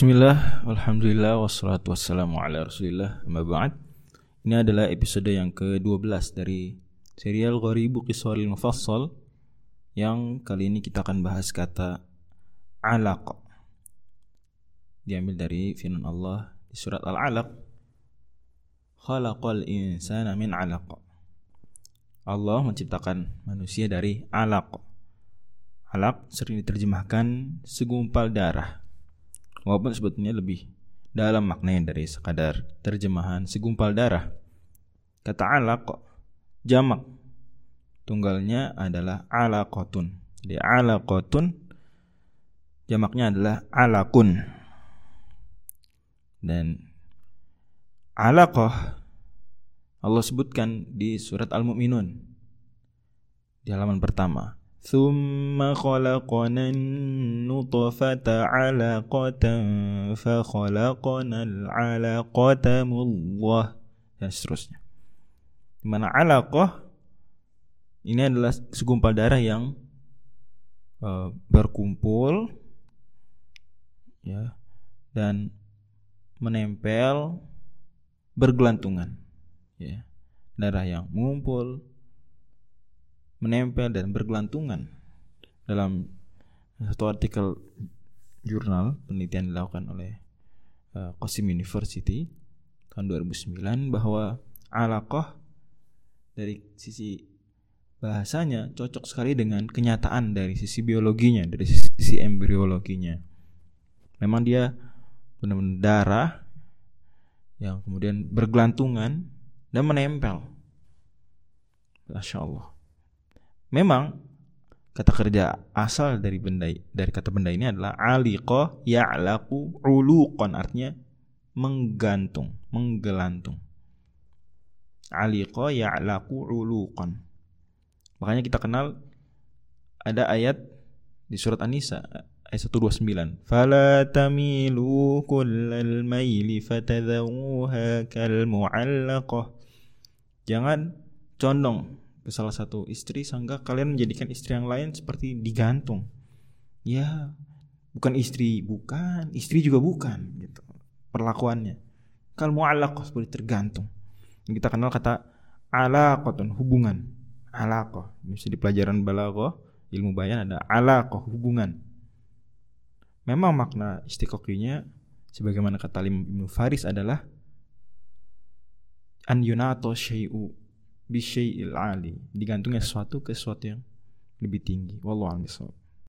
Bismillah, Alhamdulillah, wassalatu wassalamu ala rasulillah. Ini adalah episode yang ke-12 dari serial Gharibu Qiswaril Mufassal Yang kali ini kita akan bahas kata Alaq. Diambil dari firman Allah di surat Al-Alaq. Khalaqal insana min alaq. Allah menciptakan manusia dari alaq. Alaq sering diterjemahkan segumpal darah walaupun sebetulnya lebih dalam maknanya dari sekadar terjemahan segumpal darah. Kata alaq jamak tunggalnya adalah alaqatun. Jadi alaqatun jamaknya adalah alakun. Dan alaqah Allah sebutkan di surat Al-Mu'minun di halaman pertama. ثم خلقنا النطفة علقة فخلقنا العلقة مضغة dan seterusnya. Dimana alaqah ini adalah segumpal darah yang uh, berkumpul ya dan menempel bergelantungan ya darah yang mengumpul menempel dan bergelantungan dalam satu artikel jurnal penelitian dilakukan oleh uh, University tahun 2009 bahwa alaqah dari sisi bahasanya cocok sekali dengan kenyataan dari sisi biologinya, dari sisi, sisi embriologinya. Memang dia benar-benar darah yang kemudian bergelantungan dan menempel. Masya Allah. Memang kata kerja asal dari benda dari kata benda ini adalah aliqah ya'laqu uluqan artinya menggantung, menggelantung. Aliqa ya'laqu uluqan. Makanya kita kenal ada ayat di surat An-Nisa ayat 129. Fala tamilu kullal maili fatadhuha kal mu'allaqah. Jangan condong ke salah satu istri sehingga kalian menjadikan istri yang lain seperti digantung. Ya, bukan istri, bukan, istri juga bukan gitu. Perlakuannya. Kalau mu'allaqah seperti tergantung. Yang kita kenal kata alaqatun hubungan. Alaqah. Misalnya di pelajaran balaghah, ilmu bayan ada alaqah hubungan. Memang makna istiqoqinya sebagaimana kata Imam Faris adalah an yunato syai'u bisyai'il ali. Digantungnya sesuatu ke sesuatu yang lebih tinggi. Wallahu a'lam